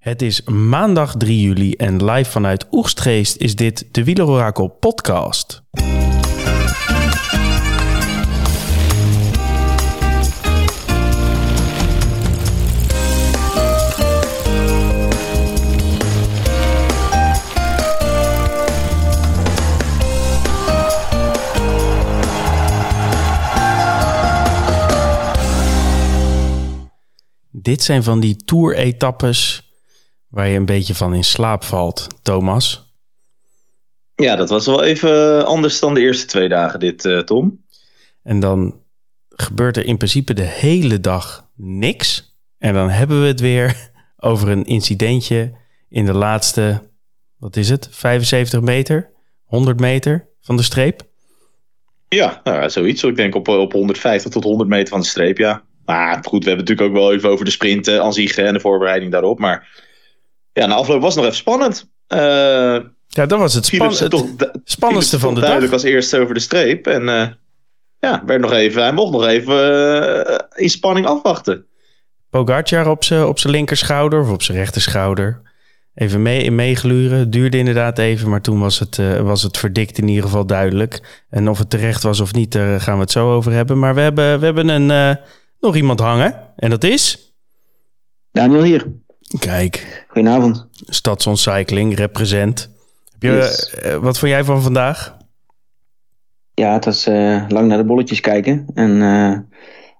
Het is maandag 3 juli en live vanuit Oegstgeest is dit de Wielerorakel podcast. Dit zijn van die tour-etappes waar je een beetje van in slaap valt, Thomas. Ja, dat was wel even anders dan de eerste twee dagen dit, uh, Tom. En dan gebeurt er in principe de hele dag niks. En dan hebben we het weer over een incidentje in de laatste, wat is het, 75 meter, 100 meter van de streep. Ja, nou, zoiets. Ik denk op, op 150 tot 100 meter van de streep, ja. Maar goed, we hebben het natuurlijk ook wel even over de sprinten aan zich en de voorbereiding daarop. Maar ja, na afloop was het nog even spannend. Uh, ja, dat was het, span het toch, spannendste van de duidelijk dag. als eerste over de streep. En uh, ja, werd nog even, hij mocht nog even uh, in spanning afwachten. Pogacar op zijn op linkerschouder of op zijn rechterschouder. Even mee, meegluren. Duurde inderdaad even, maar toen was het, was het verdikt in ieder geval duidelijk. En of het terecht was of niet, daar gaan we het zo over hebben. Maar we hebben, we hebben een, nog iemand hangen. En dat is... Daniel hier. Kijk. Goedenavond. Stadsoncycling, represent. Heb je, yes. uh, wat vond jij van vandaag? Ja, het was uh, lang naar de bolletjes kijken. En uh,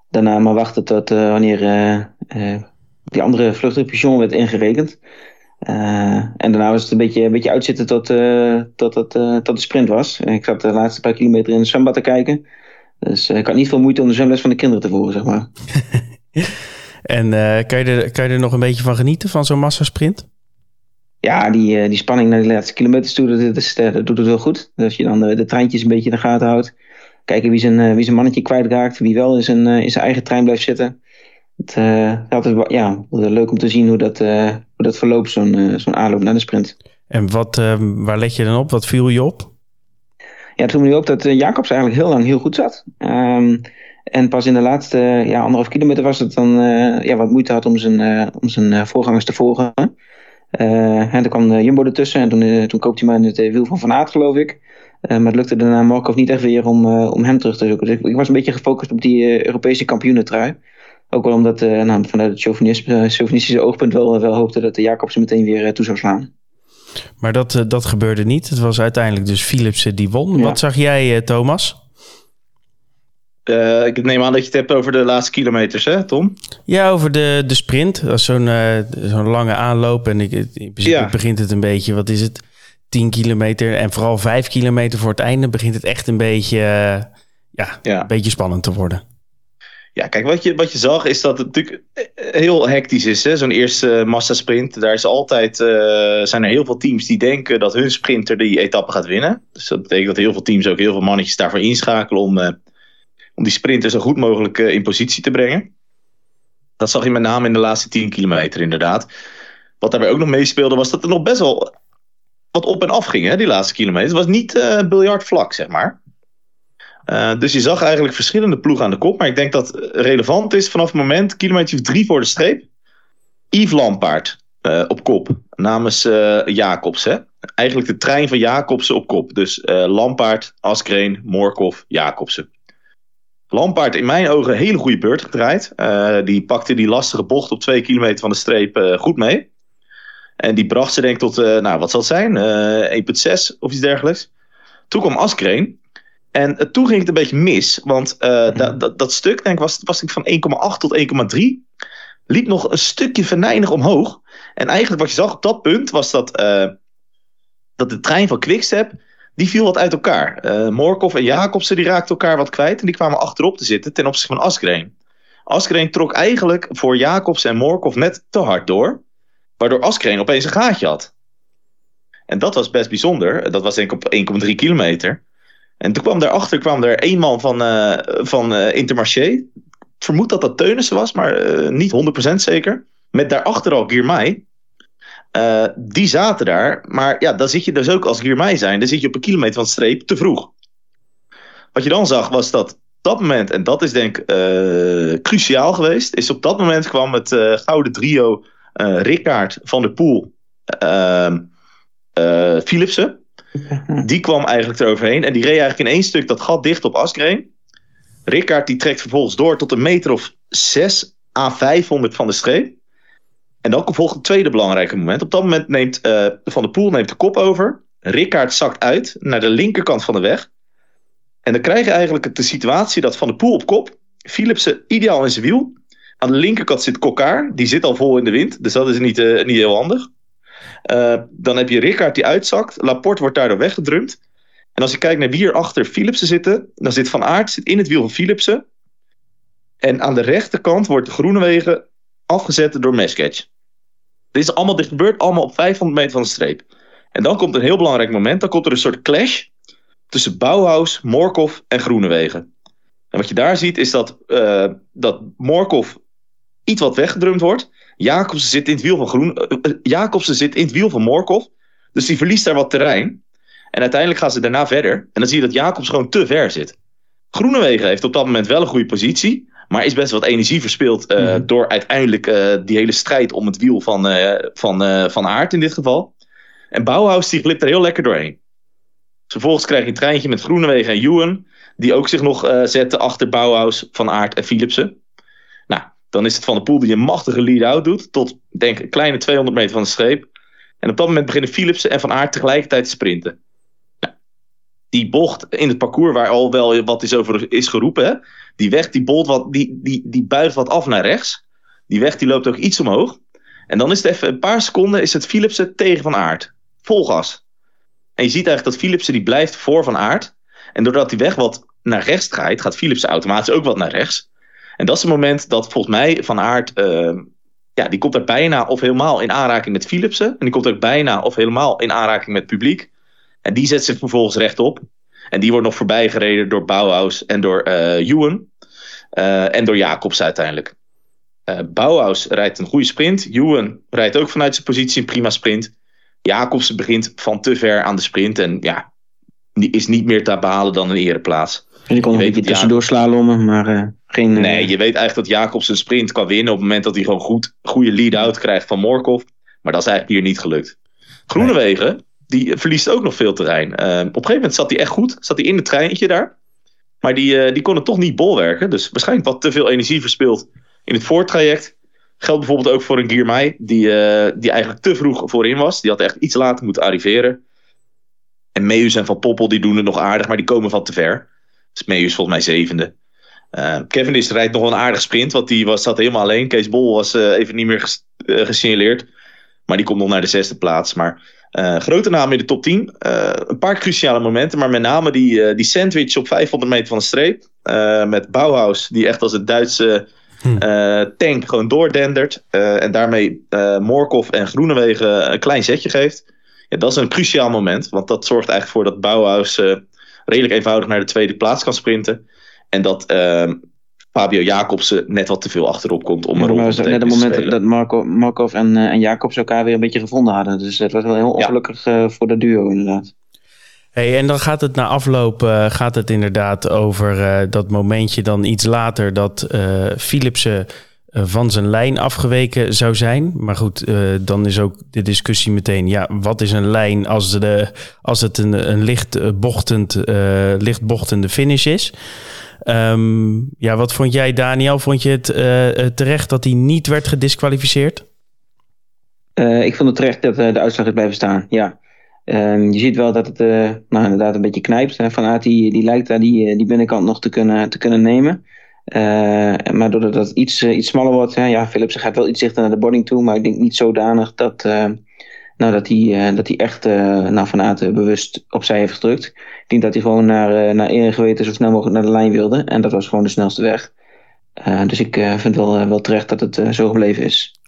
daarna maar wachten tot wanneer die andere vluchtrepichon werd ingerekend. en daarna was het een beetje, een beetje uitzitten tot, tot, tot, tot de sprint was. Ik zat de laatste paar kilometer in de zwembad te kijken. Dus ik had niet veel moeite om de zwemles van de kinderen te voeren, zeg maar. En uh, kan, je er, kan je er nog een beetje van genieten, van zo'n massasprint? Ja, die, uh, die spanning naar de laatste kilometers toe, dat, dat, uh, dat doet het wel goed. Als je dan de treintjes een beetje in de gaten houdt. Kijken wie zijn, wie zijn mannetje kwijtraakt. Wie wel in zijn, in zijn eigen trein blijft zitten. Het is ja, leuk om te zien hoe dat, hoe dat verloopt, zo'n zo'n aanloop naar de sprint. En wat, waar let je dan op? Wat viel je op? Ja, het viel me op dat Jacobs eigenlijk heel lang heel goed zat. Um, en pas in de laatste ja, anderhalf kilometer was het dan uh, ja, wat moeite had om zijn, uh, om zijn uh, voorgangers te volgen. en toen kwam Jumbo ertussen en toen, toen koopte hij maar in het wiel van Van Aert, geloof ik. maar het lukte daarna Markov niet echt weer om, om hem terug te zoeken. Dus ik, ik was een beetje gefocust op die Europese kampioenentrui. Ook wel omdat nou, vanuit het chauvinistische oogpunt wel, wel hoopte dat de Jacobsen meteen weer toe zou slaan. Maar dat, dat gebeurde niet. Het was uiteindelijk dus Philipsen die won. Ja. Wat zag jij, Thomas? Uh, ik neem aan dat je het hebt over de laatste kilometers, hè, Tom? Ja, over de, de sprint. Dat is zo'n uh, zo'n lange aanloop. En ik, in principe ja. begint het een beetje, wat is het? 10 kilometer en vooral 5 kilometer voor het einde begint het echt een beetje, uh, ja, ja, een beetje spannend te worden. Ja, kijk, wat je, wat je zag is dat het natuurlijk heel hectisch is. Zo'n eerste massasprint. Daar is altijd, zijn er heel veel teams die denken dat hun sprinter die etappe gaat winnen. Dus dat betekent dat heel veel teams ook heel veel mannetjes daarvoor inschakelen om om die sprinter zo goed mogelijk uh, in positie te brengen. Dat zag je met name in de laatste 10 kilometer inderdaad. Wat daarbij ook nog meespeelde was dat er nog best wel wat op en af ging, hè, die laatste kilometer. Het was niet uh, biljartvlak, zeg maar. Uh, dus je zag eigenlijk verschillende ploegen aan de kop. Maar ik denk dat relevant is vanaf het moment, kilometer drie voor de streep. Yves Lampaard op kop, namens uh, Jacobs. Hè? Eigenlijk de trein van Jacobsen op kop. Dus Lampaard, Askreen, Morkov, Jacobsen. Lampaard in mijn ogen een hele goede beurt gedraaid. Uh, die pakte die lastige bocht op twee kilometer van de streep uh, goed mee. En die bracht ze denk ik tot, uh, nou wat zal het zijn, 1,6 of iets dergelijks. Toen kwam Askreen. En toen ging het een beetje mis. Want mm. dat, dat stuk denk ik, was, was ik van 1,8 tot 1,3. Liep nog een stukje venijnig omhoog. En eigenlijk wat je zag op dat punt was dat, dat de trein van Quickstep die viel wat uit elkaar. Uh, en Jacobsen die raakten elkaar wat kwijt en die kwamen achterop te zitten ten opzichte van Askreen. Askreen trok eigenlijk voor Jacobs en Morkov net te hard door, waardoor Askreen opeens een gaatje had. En dat was best bijzonder. Dat was denk ik op 1,3 kilometer. En toen kwam daarachter kwam er één man van, uh, van uh, Intermarché. Ik vermoed dat dat Teunissen was, maar niet 100% zeker. Met daarachter al Girmay. Uh, die zaten daar. Maar ja, dan zit je dus ook als Girmay zijn. Dan zit je op een kilometer van de streep te vroeg. Wat je dan zag was dat dat moment, en dat is denk ik uh, cruciaal geweest, is op dat moment kwam het uh, gouden trio uh, Rickaard van der Poel, uh, Philipsen. Die kwam eigenlijk eroverheen en die reed eigenlijk in één stuk dat gat dicht op Asgreen. Rickaard die trekt vervolgens door tot een meter of 6 à 500 van de streep. En dan volgt het tweede belangrijke moment. Op dat moment neemt Van der Poel neemt de kop over. Rickaard zakt uit naar de linkerkant van de weg. En dan krijg je eigenlijk de situatie dat Van der Poel op kop, Philipsen ideaal in zijn wiel. Aan de linkerkant zit Kokkaar, die zit al vol in de wind, dus dat is niet, uh, niet heel handig. Uh, dan heb je Rickaard die uitzakt, Laporte wordt daardoor weggedrumd. En als je kijkt naar wie er achter Philipsen zitten, dan zit Van Aert zit in het wiel van Philipsen. En aan de rechterkant wordt de Groenewegen afgezet door Mesketch. Dit is allemaal, dit gebeurt allemaal op 500 meter van de streep. En dan komt een heel belangrijk moment. Dan komt er een soort clash tussen Bauhaus, Morkov en Groenewegen. En wat je daar ziet is dat, uh, dat iets wat weggedrumd wordt. Jacobsen zit in het wiel van, Groen, uh, zit in het wiel van Morkov. Dus die verliest daar wat terrein. En uiteindelijk gaan ze daarna verder. En dan zie je dat Jacobs gewoon te ver zit. Groenewegen heeft op dat moment wel een goede positie. Maar is best wat energie verspild uh, mm. door uiteindelijk die hele strijd om het wiel van, van, van Aert in dit geval. En Bauhaus die glipt er heel lekker doorheen. Vervolgens krijg je een treintje met Groenewegen en Ewan. Die ook zich nog uh, zetten achter Bauhaus, Van Aert en Philipsen. Nou, dan is het Van de Poel die een machtige lead-out doet. Tot, denk ik, een kleine 200 meter van de streep. En op dat moment beginnen Philipsen en Van Aert tegelijkertijd te sprinten. Nou, die bocht in het parcours waar al wel wat is over is geroepen. Hè? Die weg die, bolt wat, die, die, die buigt wat af naar rechts. Die weg die loopt ook iets omhoog. En dan is het even een paar seconden is het Philipsen tegen Van Aert. Vol gas. En je ziet eigenlijk dat Philipsen die blijft voor Van Aert. En doordat die weg wat naar rechts draait, gaat Philipsen automatisch ook wat naar rechts. En dat is het moment dat volgens mij Van Aert... Uh, ja, die komt er bijna of helemaal in aanraking met Philipsen. En die komt ook bijna of helemaal in aanraking met het publiek. En die zet zich vervolgens rechtop. En die wordt nog voorbij gereden door Bauhaus en door uh. Uh, en door Jacobs uiteindelijk. Uh, Bauhaus rijdt een goede sprint. Ewan rijdt ook vanuit zijn positie een prima sprint. Jacobsen begint van te ver aan de sprint. En ja, die is niet meer te behalen dan een ereplaats. En die kon nog een beetje tussendoor slalommen, maar uh, geen... Nee, je weet eigenlijk dat Jacobs een sprint kan winnen... op het moment dat hij gewoon goed, goede lead-out krijgt van Morkov. Maar dat is eigenlijk hier niet gelukt. Groenewegen, die verliest ook nog veel terrein. Uh, op een gegeven moment zat hij echt goed. Zat hij in het treintje daar. Maar die, die kon het toch niet bolwerken. Dus waarschijnlijk wat te veel energie verspild in het voortraject. Geldt bijvoorbeeld ook voor een Giermai, die, uh, die eigenlijk te vroeg voorin was. Die had echt iets later moeten arriveren. En Meus en Van Poppel die doen het nog aardig, maar die komen van te ver. Dus Meus volgens mij zevende. Uh, Kevin is rijdt nog wel een aardig sprint, want die was, zat helemaal alleen. Kees Bol was uh, even niet meer ges, uh, gesignaleerd. Maar die komt nog naar de zesde plaats. Maar grote namen in de top 10. een paar cruciale momenten, maar met name die, die sandwich op 500 meter van de streep. met Bauhaus, die echt als het Duitse Hm. Tank gewoon doordendert. En daarmee Morkov en Groenewegen een klein zetje geeft. Ja, dat is een cruciaal moment. Want dat zorgt eigenlijk voor dat Bauhaus redelijk eenvoudig naar de tweede plaats kan sprinten. En dat Fabio Jacobsen net wat te veel achterop komt om ja, een rol te spelen. Net het moment dat Marco, Markov en, en Jacobs elkaar weer een beetje gevonden hadden. Dus het was wel heel ongelukkig ja. voor de duo inderdaad. Hey, en dan gaat het na afloop uh, gaat het inderdaad over uh, dat momentje dan iets later dat uh, Philipsen van zijn lijn afgeweken zou zijn. Maar goed, dan is ook de discussie meteen, ja, wat is een lijn als, de, als het een, een licht, bochtend, licht bochtende finish is? Um, ja, wat vond jij, Daniel? Vond je het terecht dat hij niet werd gedisqualificeerd? ik vond het terecht dat de uitslag is blijven staan, ja. Um, je ziet wel dat het nou, inderdaad een beetje knijpt. Hè. Van die, die lijkt daar die, die binnenkant nog te kunnen, te kunnen nemen. Uh, maar doordat het iets, uh, iets smaller wordt, hè, ja, Philips gaat wel iets dichter naar de boarding toe, maar ik denk niet zodanig dat, nou, dat hij dat hij echt nou, Van Aert bewust opzij heeft gedrukt. Ik denk dat hij gewoon naar, naar eer en geweten zo snel mogelijk naar de lijn wilde. En dat was gewoon de snelste weg. dus ik vind wel, wel terecht dat het zo gebleven is.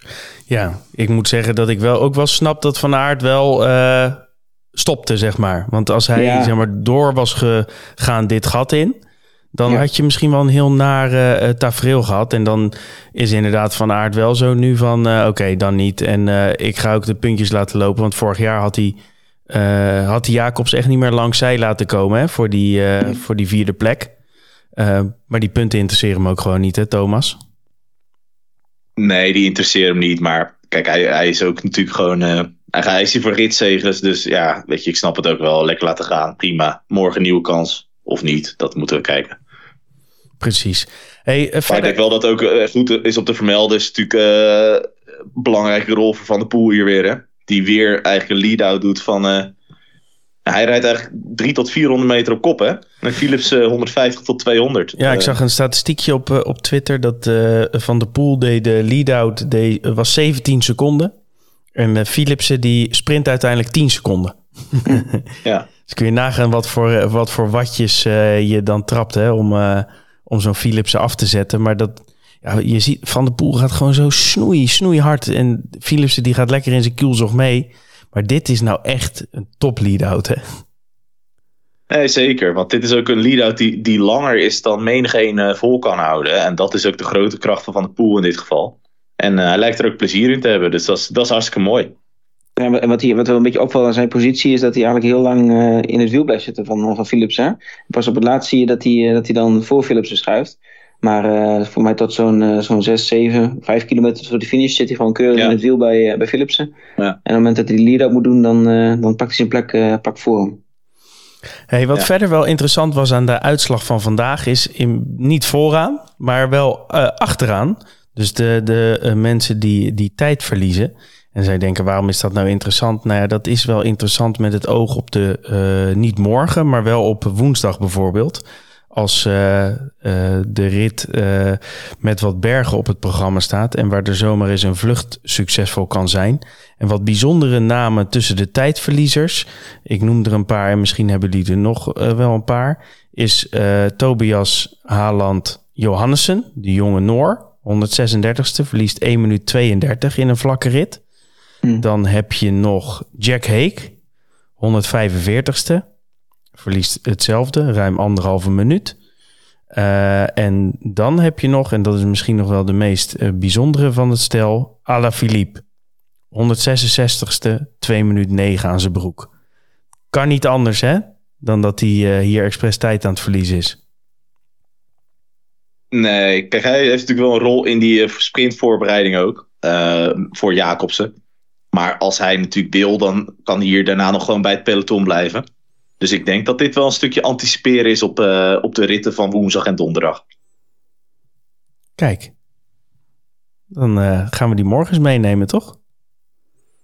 Ja, ik moet zeggen dat ik wel ook wel snap dat Van Aert wel stopte, zeg maar. Want als hij ja. zeg maar, door was gegaan dit gat in... dan ja. had je misschien wel een heel naar uh, tafereel gehad. En dan is inderdaad Van Aert wel zo nu van... Uh, oké, okay, dan niet. En uh, ik ga ook de puntjes laten lopen. Want vorig jaar had hij, had hij Jacobs echt niet meer langs zij laten komen... Hè, voor, die, voor die vierde plek. maar die punten interesseren hem ook gewoon niet, hè, Thomas? Nee, die interesseren hem niet. Maar kijk, hij, hij is ook natuurlijk gewoon. hij is hier voor ritzegers. Dus ja, weet je, ik snap het ook wel. Lekker laten gaan. Prima. Morgen nieuwe kans. Of niet. Dat moeten we kijken. Precies. Hey, Maar ik denk wel dat ook goed is op te vermelden. Is natuurlijk een belangrijke rol voor Van der Poel hier weer. Hè? Die weer eigenlijk een lead-out doet van hij rijdt eigenlijk 3 tot 400 meter op kop, hè? En Philips 150 tot 200. Ja, ik zag een statistiekje op, eh, op Twitter dat Van der Poel deed de lead-out was 17 seconden. En Philipsen die sprint uiteindelijk 10 seconden. ja. Dus kun je nagaan wat voor, wat voor watjes je dan trapt hè, om, om zo'n Philipsen af te zetten. Maar dat, ja, je ziet, Van der Poel gaat gewoon zo snoei, snoei hard. En Philipsen die gaat lekker in zijn kielzog mee. Maar dit is nou echt een top lead-out, hè? Nee, zeker. Want dit is ook een lead-out die, die langer is dan menigeen uh, vol kan houden. En dat is ook de grote kracht van de pool in dit geval. En uh, hij lijkt er ook plezier in te hebben. Dus dat is, dat is hartstikke mooi. Ja, en wat, hier, wat een beetje opvalt aan zijn positie is dat hij eigenlijk heel lang uh, in het wiel blijft zitten van, van Philips. Hè? Pas op het laatst zie je dat hij, dat hij dan voor Philips schuift. Maar uh, voor mij tot zo'n uh, zo'n 6, 7, 5 kilometer voor de finish zit hij gewoon keurig ja. in het wiel bij, uh, bij Philipsen. Ja. En op het moment dat hij die lead-out moet doen, dan, dan pakt hij zijn plek pak voor hem. Hey, wat ja. verder wel interessant was aan de uitslag van vandaag is in, niet vooraan, maar wel achteraan. Dus de, de mensen die, die tijd verliezen. En zij denken, waarom is dat nou interessant? Nou ja, dat is wel interessant met het oog op de, niet morgen, maar wel op woensdag bijvoorbeeld als uh, uh, de rit met wat bergen op het programma staat en waar er zomaar eens een vlucht succesvol kan zijn. En wat bijzondere namen tussen de tijdverliezers, ik noem er een paar en misschien hebben jullie er nog wel een paar, is Tobias Haaland Johannessen, de jonge Noor, 136ste, verliest 1 minuut 32 in een vlakke rit. Hmm. Dan heb je nog Jack Hake, 145ste verliest hetzelfde, ruim anderhalve minuut. Uh, en dan heb je nog, en dat is misschien nog wel de meest uh, bijzondere van het stel, Philippe. 166ste, 2 minuut 9 aan zijn broek. Kan niet anders, hè? Dan dat hij uh, hier expres tijd aan het verliezen is. Nee, kijk, hij heeft natuurlijk wel een rol in die sprintvoorbereiding ook. voor Jacobsen. Maar als hij natuurlijk wil, dan kan hij hier daarna nog gewoon bij het peloton blijven. Dus ik denk dat dit wel een stukje anticiperen is op, uh, op de ritten van woensdag en donderdag. Kijk, dan uh, gaan we die morgens meenemen, toch?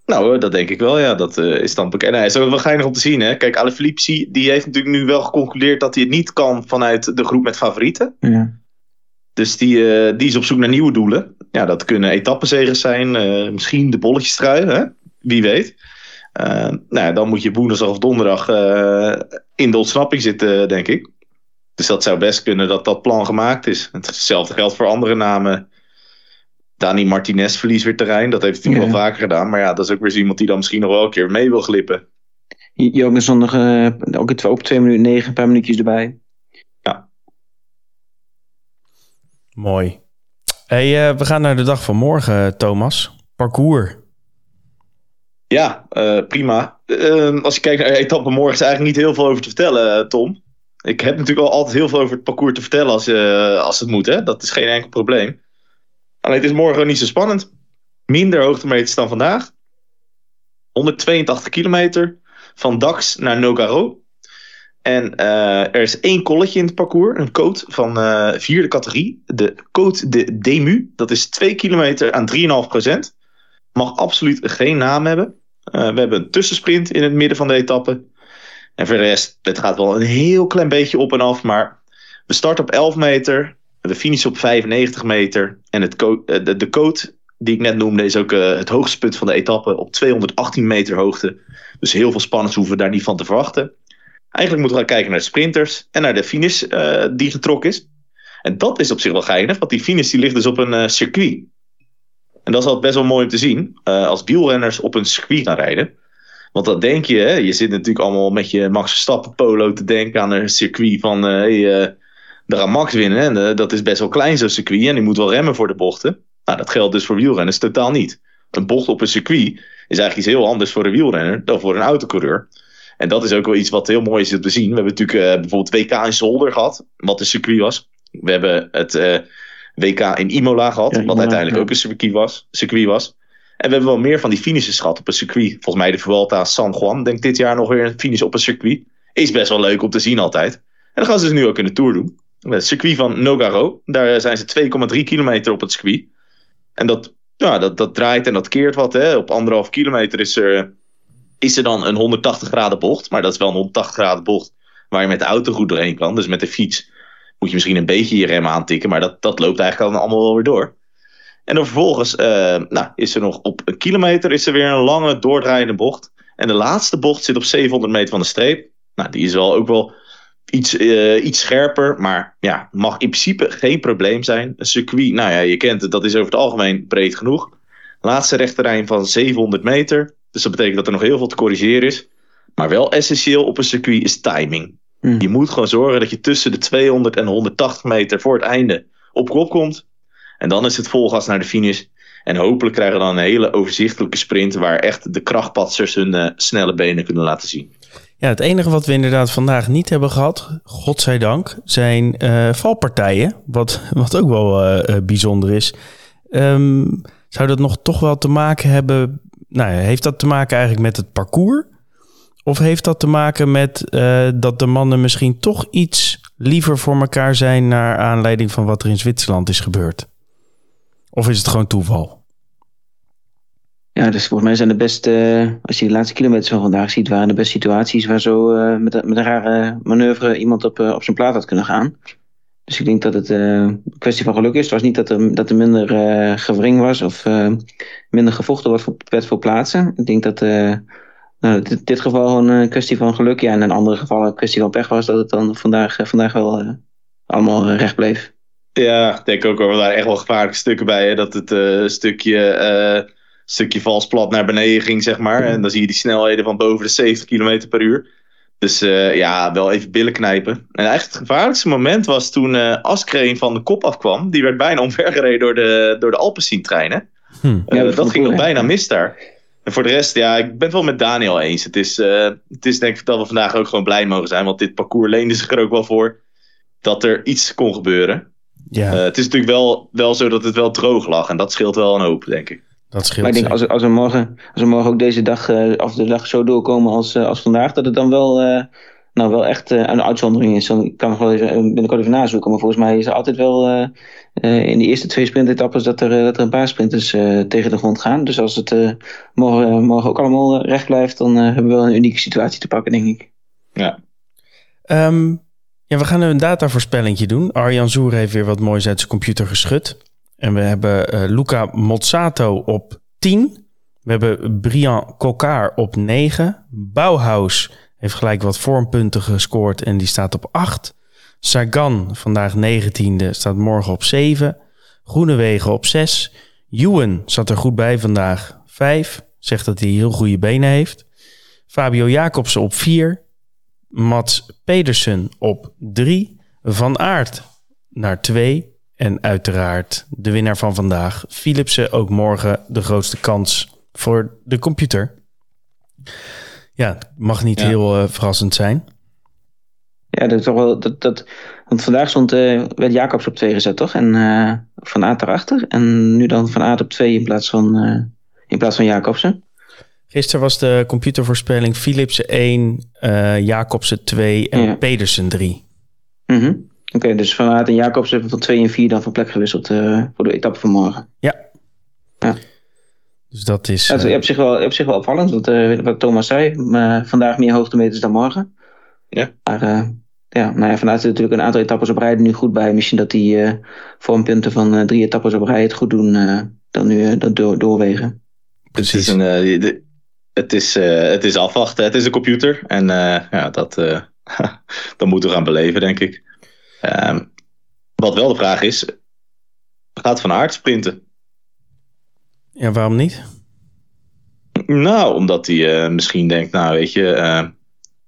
Nou, dat denk ik wel, ja. Dat uh, is dan bekend. Hij is ook wel geinig om te zien, hè. Kijk, Alaphilippe, die heeft natuurlijk nu wel geconcludeerd dat hij het niet kan vanuit de groep met favorieten. Ja. Dus die, uh, die is op zoek naar nieuwe doelen. Ja, dat kunnen etappenzegers zijn. misschien de bolletjestrui, hè. Wie weet. Uh, nou, dan moet je woensdag of donderdag in de ontsnapping zitten, denk ik. Dus dat zou best kunnen dat dat plan gemaakt is. Hetzelfde geldt voor andere namen. Dani Martinez verliest weer terrein. Dat heeft hij natuurlijk wel vaker gedaan. Maar ja, dat is ook weer iemand die dan misschien nog wel een keer mee wil glippen. Jorgensen nog ook op 2 minuten 9, een paar minuutjes erbij. Ja. Mooi. Hey, we gaan naar de dag van morgen, Thomas. Parcours. Ja, uh, prima. Uh, als je kijkt naar etappe morgen is eigenlijk niet heel veel over te vertellen, eh, Tom. Ik heb natuurlijk al altijd heel veel over het parcours te vertellen als, als het moet. Hè? Dat is geen enkel probleem. Alleen het is morgen niet zo spannend. Minder hoogtemeters dan vandaag. 182 kilometer van Dax naar Nogaro. En er is één kolletje in het parcours, een coat van vierde categorie. De coat de Demu. Dat is 2 kilometer aan 3,5 procent. Mag absoluut geen naam hebben. Uh, we hebben een tussensprint in het midden van de etappe. En voor de rest, het gaat wel een heel klein beetje op en af. Maar we starten op 11 meter. We finishen op 95 meter. En het eh, de, de code die ik net noemde is ook het hoogste punt van de etappe. Op 218 meter hoogte. Dus heel veel spannends hoeven we daar niet van te verwachten. Eigenlijk moeten we gaan kijken naar de sprinters. En naar de finish uh, die getrokken is. En dat is op zich wel geinig. Want die finish die ligt dus op een circuit. En dat is altijd best wel mooi om te zien. Uh, als wielrenners op een circuit gaan rijden. Want dat denk je, hè? je zit natuurlijk allemaal met je Max Verstappen polo te denken aan een circuit van hey, daar Max winnen. En dat is best wel klein zo'n circuit en die moet wel remmen voor de bochten. Nou, dat geldt dus voor wielrenners totaal niet. Een bocht op een circuit is eigenlijk iets heel anders voor een wielrenner dan voor een autocoureur. En dat is ook wel iets wat heel mooi is om te zien. We hebben natuurlijk bijvoorbeeld WK in Zolder gehad, wat een circuit was. We hebben het WK in Imola gehad, wat uiteindelijk ook een circuit was, circuit was. En we hebben wel meer van die finishes gehad op een circuit. Volgens mij de Vuelta San Juan, denk dit jaar nog weer een finish op een circuit. Is best wel leuk om te zien altijd. En dat gaan ze dus nu ook in de Tour doen. Het circuit van Nogaro. Daar zijn ze 2,3 kilometer op het circuit. En dat, ja, dat, dat draait en dat keert wat. Hè. Op anderhalf kilometer is er, is er dan een 180 graden bocht. Maar dat is wel een 180 graden bocht waar je met de auto goed doorheen kan. Dus met de fiets moet je misschien een beetje je rem aantikken. Maar dat, dat loopt eigenlijk allemaal wel weer door. En dan vervolgens uh, nou, is er nog op een kilometer is er weer een lange doordraaiende bocht. En de laatste bocht zit op 700 meter van de streep. Nou, die is wel ook wel iets, uh, iets scherper. Maar ja, mag in principe geen probleem zijn. Een circuit, nou ja, je kent het, dat is over het algemeen breed genoeg. Laatste rechterrein van 700 meter. Dus dat betekent dat er nog heel veel te corrigeren is. Maar wel essentieel op een circuit is timing. Hmm. Je moet gewoon zorgen dat je tussen de 200 en 180 meter voor het einde op kop komt. En dan is het vol gas naar de finish. En hopelijk krijgen we dan een hele overzichtelijke sprint waar echt de krachtpatsers hun uh, snelle benen kunnen laten zien. Ja, het enige wat we inderdaad vandaag niet hebben gehad, godzijdank, zijn uh, valpartijen. Wat, wat ook wel uh, bijzonder is. Um, zou dat nog toch wel te maken hebben? Nou, heeft dat te maken eigenlijk met het parcours? Of heeft dat te maken met dat de mannen misschien toch iets liever voor elkaar zijn naar aanleiding van wat er in Zwitserland is gebeurd? Of is het gewoon toeval? Ja, dus volgens mij zijn de beste, als je de laatste kilometers van vandaag ziet, waren de beste situaties waar zo uh, met, met een rare manoeuvre iemand op, op zijn plaat had kunnen gaan. Dus ik denk dat het uh, een kwestie van geluk is. Het was niet dat er, dat er minder gewring was of minder gevochten werd voor, werd voor plaatsen. Ik denk dat nou, in dit geval gewoon een kwestie van geluk. Ja, en in andere gevallen een kwestie van pech was dat het dan vandaag, vandaag wel allemaal recht bleef. Ja, ik denk ook wel, waren echt wel gevaarlijke stukken bij. Hè? Dat het een stukje stukje vals plat naar beneden ging, zeg maar. En dan zie je die snelheden van boven de 70 km per uur. Dus uh, ja, wel even billen knijpen. En eigenlijk het gevaarlijkste moment was toen uh, Askreen van de kop afkwam. Die werd bijna omvergereden door de, door de Alpecin-treinen. Hm. Uh, ja, dat, dat ging nog bijna mis daar. En voor de rest, ja, ik ben het wel met Daniel eens. Het is, het is denk ik dat we vandaag ook gewoon blij mogen zijn. Want dit parcours leende zich er ook wel voor dat er iets kon gebeuren. Ja. het is natuurlijk wel, wel zo dat het wel droog lag. En dat scheelt wel een hoop, denk ik. Dat scheelt. Maar ik denk als, als, we morgen, als we morgen ook deze dag, uh, of de dag zo doorkomen als, uh, als vandaag, dat het dan wel, uh, nou, wel echt een uitzondering is. Dan kan ik wel even, binnenkort even nazoeken. Maar volgens mij is er altijd wel in die eerste twee sprintetappes dat er, dat er een paar sprinters tegen de grond gaan. Dus als het morgen, morgen ook allemaal recht blijft, dan hebben we wel een unieke situatie te pakken, denk ik. Ja. Um, ja, we gaan een datavoorspellingje doen. Arjan Zoer heeft weer wat moois uit zijn computer geschud. En we hebben uh, Luca Mozzato op 10. We hebben Brian Coquard op 9. Bauhaus heeft gelijk wat vormpunten gescoord en die staat op 8. Sagan, vandaag 19e, staat morgen op 7. Groenewegen op 6. Ewan zat er goed bij vandaag, 5. Zegt dat hij heel goede benen heeft. Fabio Jacobsen op 4. Mats Pedersen op 3. Van Aert naar 2. En uiteraard de winnaar van vandaag, Philipsen, ook morgen de grootste kans voor de computer. Ja, mag niet heel uh, verrassend zijn. Ja, dat is toch wel. Dat, dat, want vandaag stond, uh, werd Jacobs op 2 gezet, toch? En uh, Van Aert erachter. En nu dan Van Aert op 2 in plaats van, in plaats van Jacobsen. Gisteren was de computervoorspelling Philipsen 1, Jacobsen 2 en ja. Pedersen 3. Mm Oké, dus Van Aert en Jacobs hebben van 2 en 4 dan van plek gewisseld uh, voor de etappe van morgen. Ja. ja. Dus dat is... Ja, uh, op, zich wel, op zich wel opvallend, wat, uh, wat Thomas zei. vandaag meer hoogtemeters dan morgen. Ja. Maar ja, nou ja, Aert natuurlijk een aantal etappes op rij er nu goed bij. Misschien dat die vormpunten van drie etappes op rij het goed doen dan nu dat door, doorwegen. Precies. Het is, een, het, is, het is afwachten, het is een computer. En ja, dat, dat moeten we gaan beleven, denk ik. Uh, wat wel de vraag is, gaat Van Aert sprinten? Ja, waarom niet? Nou, omdat hij uh, misschien denkt, nou weet je, uh,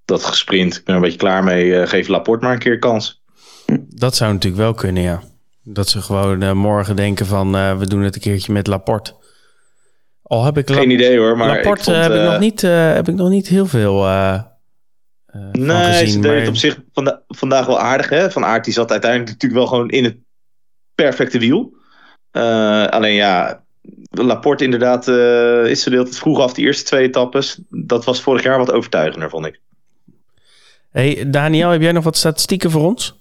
dat gesprint, ik ben er een beetje klaar mee, uh, geef Laporte maar een keer kans. Dat zou natuurlijk wel kunnen, ja. Dat ze gewoon morgen denken van, we doen het een keertje met Laporte. Al heb ik Geen idee hoor, maar Laporte vond, heb, ik nog niet, heb ik nog niet heel veel uh, nee, gezien, ze deed het op zich vanda vandaag wel aardig. Hè? Van Aert die zat uiteindelijk natuurlijk wel gewoon in het perfecte wiel. Uh, alleen ja, Laporte inderdaad uh, is verdeeld het vroeg af, die eerste twee etappes. Dat was vorig jaar wat overtuigender, vond ik. Hey, Daniel, heb jij nog wat statistieken voor ons?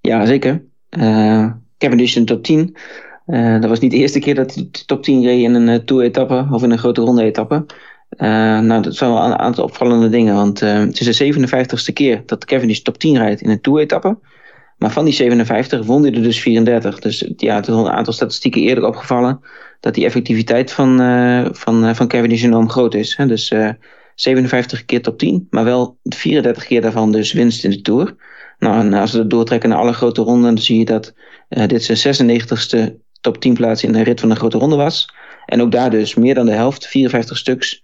Ja, zeker. Uh, Cavendish in de top 10. Uh, dat was niet de eerste keer dat hij de top 10 reed in een Tour-etappe of in een grote ronde-etappe. Nou, dat zijn wel een aantal opvallende dingen. Want het is de 57ste keer dat Cavendish top 10 rijdt in een Tour-etappe. Maar van die 57 won hij er dus 34. Dus ja, het is een aantal statistieken eerder opgevallen dat die effectiviteit van, uh, van, van Cavendish enorm groot is. Hè? Dus uh, eh, 57 keer top 10, maar wel 34 keer daarvan dus winst in de Tour. Nou, en als we dat doortrekken naar alle grote ronden, dan zie je dat dit zijn 96ste top 10 plaats in de rit van een grote ronde was. En ook daar dus meer dan de helft, 54 stuks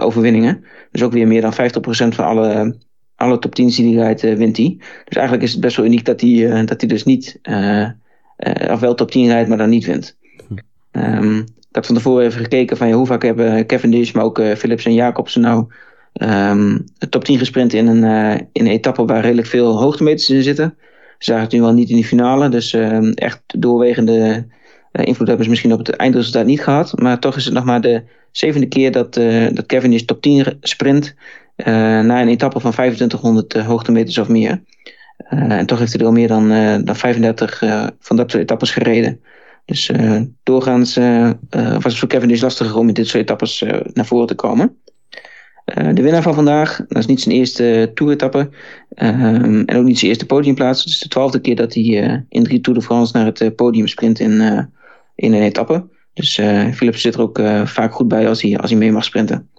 overwinningen. Dus ook weer meer dan 50% van alle alle top 10 die hij rijdt, wint hij. Dus eigenlijk is het best wel uniek dat hij, dat hij dus niet, of wel top 10 rijdt, maar dan niet wint. Um, ik had van tevoren even gekeken van ja, hoe vaak hebben Cavendish, maar ook Philips en Jacobsen nou um, top 10 gesprint in een, in een etappe waar redelijk veel hoogtemeters in zitten. Ze zagen het nu wel niet in die finale, dus uh, echt doorwegende invloed hebben ze misschien op het eindresultaat niet gehad. Maar toch is het nog maar de zevende keer dat, dat Cavendish top 10 sprint na een etappe van 2500 hoogtemeters of meer. en toch heeft hij er al meer dan, dan 35 van dat soort etappes gereden. Dus doorgaans was het voor Kevin dus lastiger om in dit soort etappes naar voren te komen. de winnaar van vandaag, dat is niet zijn eerste toeretappe ehm, en ook niet zijn eerste podiumplaats. Het is de twaalfde keer dat hij in drie Tour de France naar het podium sprint in, in een etappe. Dus Philips zit er ook vaak goed bij als hij, als hij mee mag sprinten.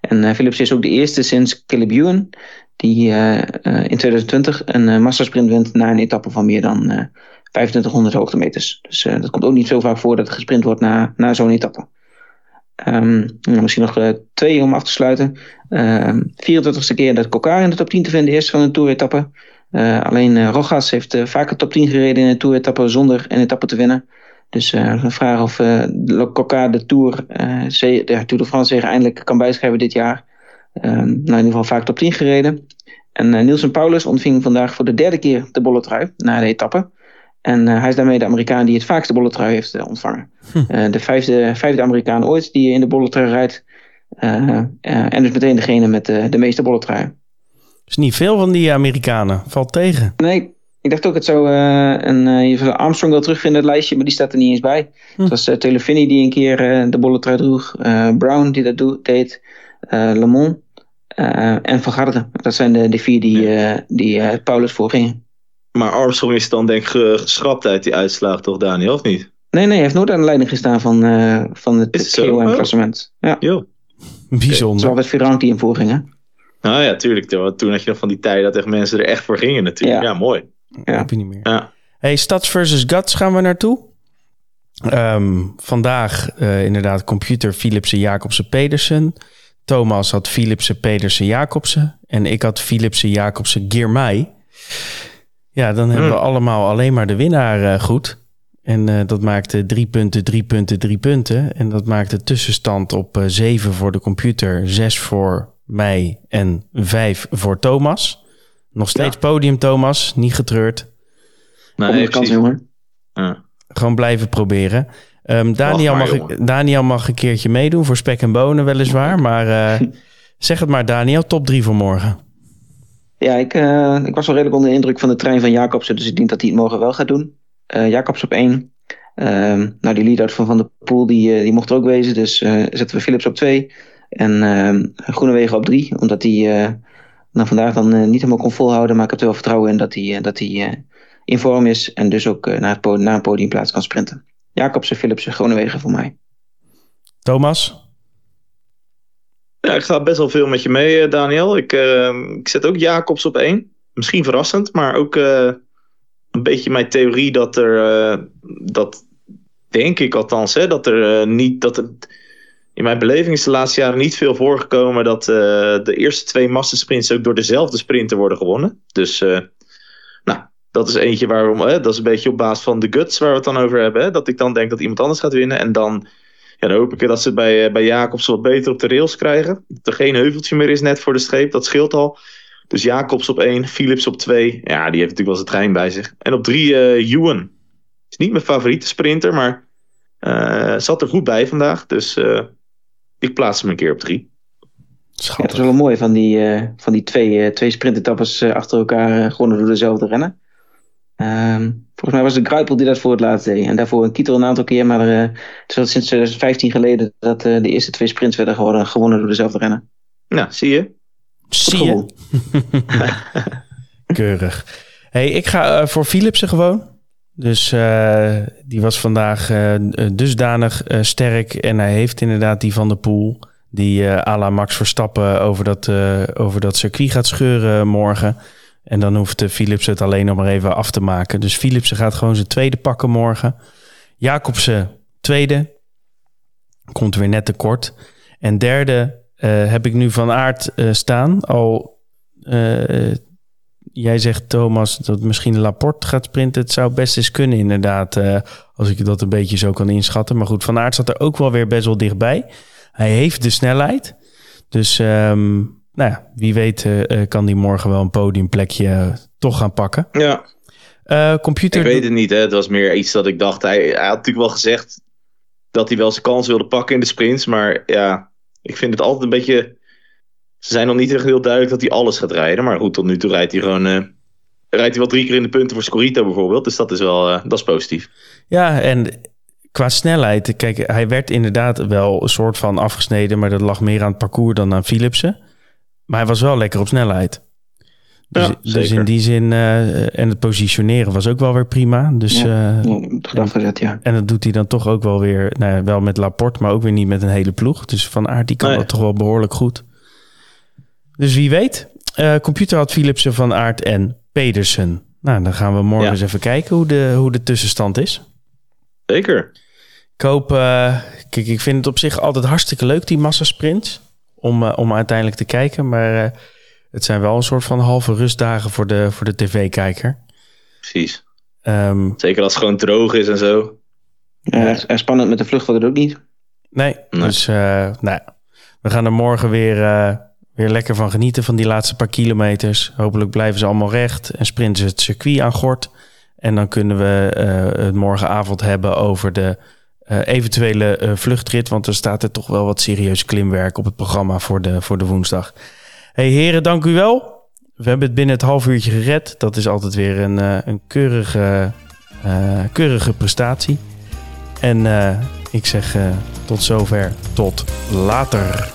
En Philips is ook de eerste sinds Caleb Ewan die in 2020 een massasprint wint na een etappe van meer dan 2500 hoogtemeters. Dus dat komt ook niet zo vaak voor dat er gesprint wordt na, na zo'n etappe. Um, misschien nog twee om af te sluiten. Uh, ehm, 24ste keer dat Kokar in de top 10 te vinden is van een toeretappe. Alleen Rogas heeft vaker top 10 gereden in een toeretappe zonder een etappe te winnen. Dus de vraag of Kokar de Tour, de Tour de France zich eindelijk kan bijschrijven dit jaar. Um, nou, in ieder geval vaak top 10 gereden. En Nielsen Paulus ontving vandaag voor de derde keer de bolle trui na de etappe. En uh, hij is daarmee de Amerikaan die het vaakste bolletrui heeft uh, ontvangen. Hm. Uh, de vijfde, vijfde Amerikaan ooit die in de bolletrui rijdt. en dus meteen degene met de meeste bolletrui. is niet veel van die Amerikanen. Valt tegen. Nee, ik dacht ook het zou een, je zou Armstrong wel terugvinden in het lijstje, maar die staat er niet eens bij. Hm. Het was uh, Telefini die een keer de bolletrui droeg. Brown die dat do- deed. Lemon. en Van Garde. Dat zijn de, de vier die, ja. die Paulus voorgingen. Maar Armstrong is dan denk ik geschrapt uit die uitslag, toch Daniel, of niet? Nee, nee, hij heeft nooit aan de leiding gestaan van, uh, van het KOM-klassement. Ja. Jo. Bijzonder. Zoals met Ferrand die hem voorging, hè? Nou ja, tuurlijk. Toen had je nog van die tijd dat echt mensen er echt voor gingen natuurlijk. Ja, mooi. Ja. Heb je niet meer. Ja. Hey, Stads versus Guts gaan we naartoe. Um, vandaag uh, inderdaad computer Philipsen, Jacobsen, Pedersen. Thomas had Philipsen, Pedersen, Jacobsen. En ik had Philipsen, Jacobsen, Girmay. Ja, dan hebben we hmm. allemaal alleen maar de winnaar uh, goed. En uh, dat maakte drie punten, drie punten, drie punten. En dat maakte tussenstand op uh, zeven voor de computer, zes voor mij en vijf voor Thomas. Nog steeds ja. podium, Thomas. Niet getreurd. Nee, kans, jongen. Ja. Gewoon blijven proberen. Um, Daniel, maar, mag, Daniel mag een keertje meedoen voor spek en bonen, weliswaar. Maar zeg het maar, Daniel, top drie voor morgen. Ja, ik, uh, ik was wel redelijk onder de indruk van de trein van Jacobsen. Dus ik denk dat hij het morgen wel gaat doen. Uh, Jacobs op één. Uh, nou, die leader van Van der Poel, die, die mocht er ook wezen. Dus zetten we Philips op twee. En ehm, Groenewegen op drie. Omdat hij nou, vandaag dan niet helemaal kon volhouden. Maar ik heb er wel vertrouwen in dat hij, dat hij in vorm is. En dus ook naar, het podium, naar een podiumplaats kan sprinten. Jacobsen, Philipsen, Groenewegen voor mij. Thomas? Ja, ik ga best wel veel met je mee, eh, Daniel. Ik, uh, ik zet ook Jacobs op één. Misschien verrassend, maar ook uh, een beetje mijn theorie dat er, uh, dat denk ik althans, hè, dat er niet, dat er, in mijn beleving is de laatste jaren niet veel voorgekomen dat de eerste twee massasprints ook door dezelfde sprinter worden gewonnen. Dus, nou, dat is eentje waar we, dat is een beetje op basis van de guts waar we het dan over hebben, hè, dat ik dan denk dat iemand anders gaat winnen en dan ja, dan hoop ik dat ze bij, eh, bij Jacobs wat beter op de rails krijgen. Dat er geen heuveltje meer is net voor de streep, dat scheelt al. Dus Jacobs op 1, Philips op 2. Ja, die heeft natuurlijk wel zijn trein bij zich. En op 3 uh, Ewan. Is niet mijn favoriete sprinter, maar zat er goed bij vandaag, dus ik plaats hem een keer op drie. Ja, het is wel mooi van die, van die twee, twee sprintetappes achter elkaar gewonnen door dezelfde renner. Ehm, volgens mij was het Gruipel die dat voor het laatst deed. En daarvoor een Kietel een aantal keer. Maar het is al sinds 2015 geleden dat de eerste twee sprints werden gewonnen, gewonnen door dezelfde renner. Nou, zie je. Zie je. Keurig. Hey, ik ga uh, voor Philipsen gewoon. Dus uh, die was vandaag uh, dusdanig sterk. En hij heeft inderdaad die van de Poel. Die à la Max Verstappen over dat, over dat circuit gaat scheuren morgen. En dan hoeft Philips het alleen nog maar even af te maken. Dus Philipsen gaat gewoon zijn tweede pakken morgen. Jacobsen tweede. Komt weer net tekort. En derde heb ik nu van aard staan. Al jij zegt, Thomas, dat misschien Laporte gaat sprinten. Het zou best eens kunnen, inderdaad. Uh, als ik dat een beetje zo kan inschatten. Maar goed, Van Aert zat er ook wel weer best wel dichtbij. Hij heeft de snelheid. Dus um, nou ja, wie weet uh, kan hij morgen wel een podiumplekje toch gaan pakken. Ja. computer... Ik weet het niet, hè. Het was meer iets dat ik dacht... Hij, hij had natuurlijk wel gezegd dat hij wel zijn kans wilde pakken in de sprints. Maar ja, ik vind het altijd een beetje ze zijn nog niet echt heel duidelijk dat hij alles gaat rijden. Maar goed, tot nu toe rijdt hij gewoon. Uh, rijdt hij wel drie keer in de punten voor Scorito bijvoorbeeld. Dus dat is wel uh, dat is positief. Ja, en qua snelheid. Kijk, hij werd inderdaad wel een soort van afgesneden. Maar dat lag meer aan het parcours dan aan Philipsen. Maar hij was wel lekker op snelheid. Dus, ja, dus in die zin, uh, en het positioneren was ook wel weer prima. Dus, ja, uh, gezet, ja. En dat doet hij dan toch ook wel weer, nou ja, wel met Laporte, maar ook weer niet met een hele ploeg. Dus van aard, die kan nee. dat toch wel behoorlijk goed. Dus wie weet. Uh, computer had Philipsen van Aert en Pedersen. Nou, dan gaan we morgen eens even kijken hoe de, hoe de tussenstand is. Zeker. Ik hoop, uh, kijk, ik vind het op zich altijd hartstikke leuk, die massasprints. Om, uh, om uiteindelijk te kijken. Maar het zijn wel een soort van halve rustdagen voor de, voor de tv-kijker. Precies. Um, Zeker als het gewoon droog is en zo. Ja, spannend met de vlucht wordt het ook niet. Nee, nee. dus nou, we gaan er morgen weer weer lekker van genieten van die laatste paar kilometers. Hopelijk blijven ze allemaal recht en sprinten ze het circuit aan gort. En dan kunnen we uh, het morgenavond hebben over de uh, eventuele uh, vluchtrit. Want er staat er toch wel wat serieus klimwerk op het programma voor de, voor de woensdag. Hey heren, dank u wel. We hebben het binnen het half uurtje gered. Dat is altijd weer een, een keurige, keurige prestatie. En ik zeg tot zover, tot later.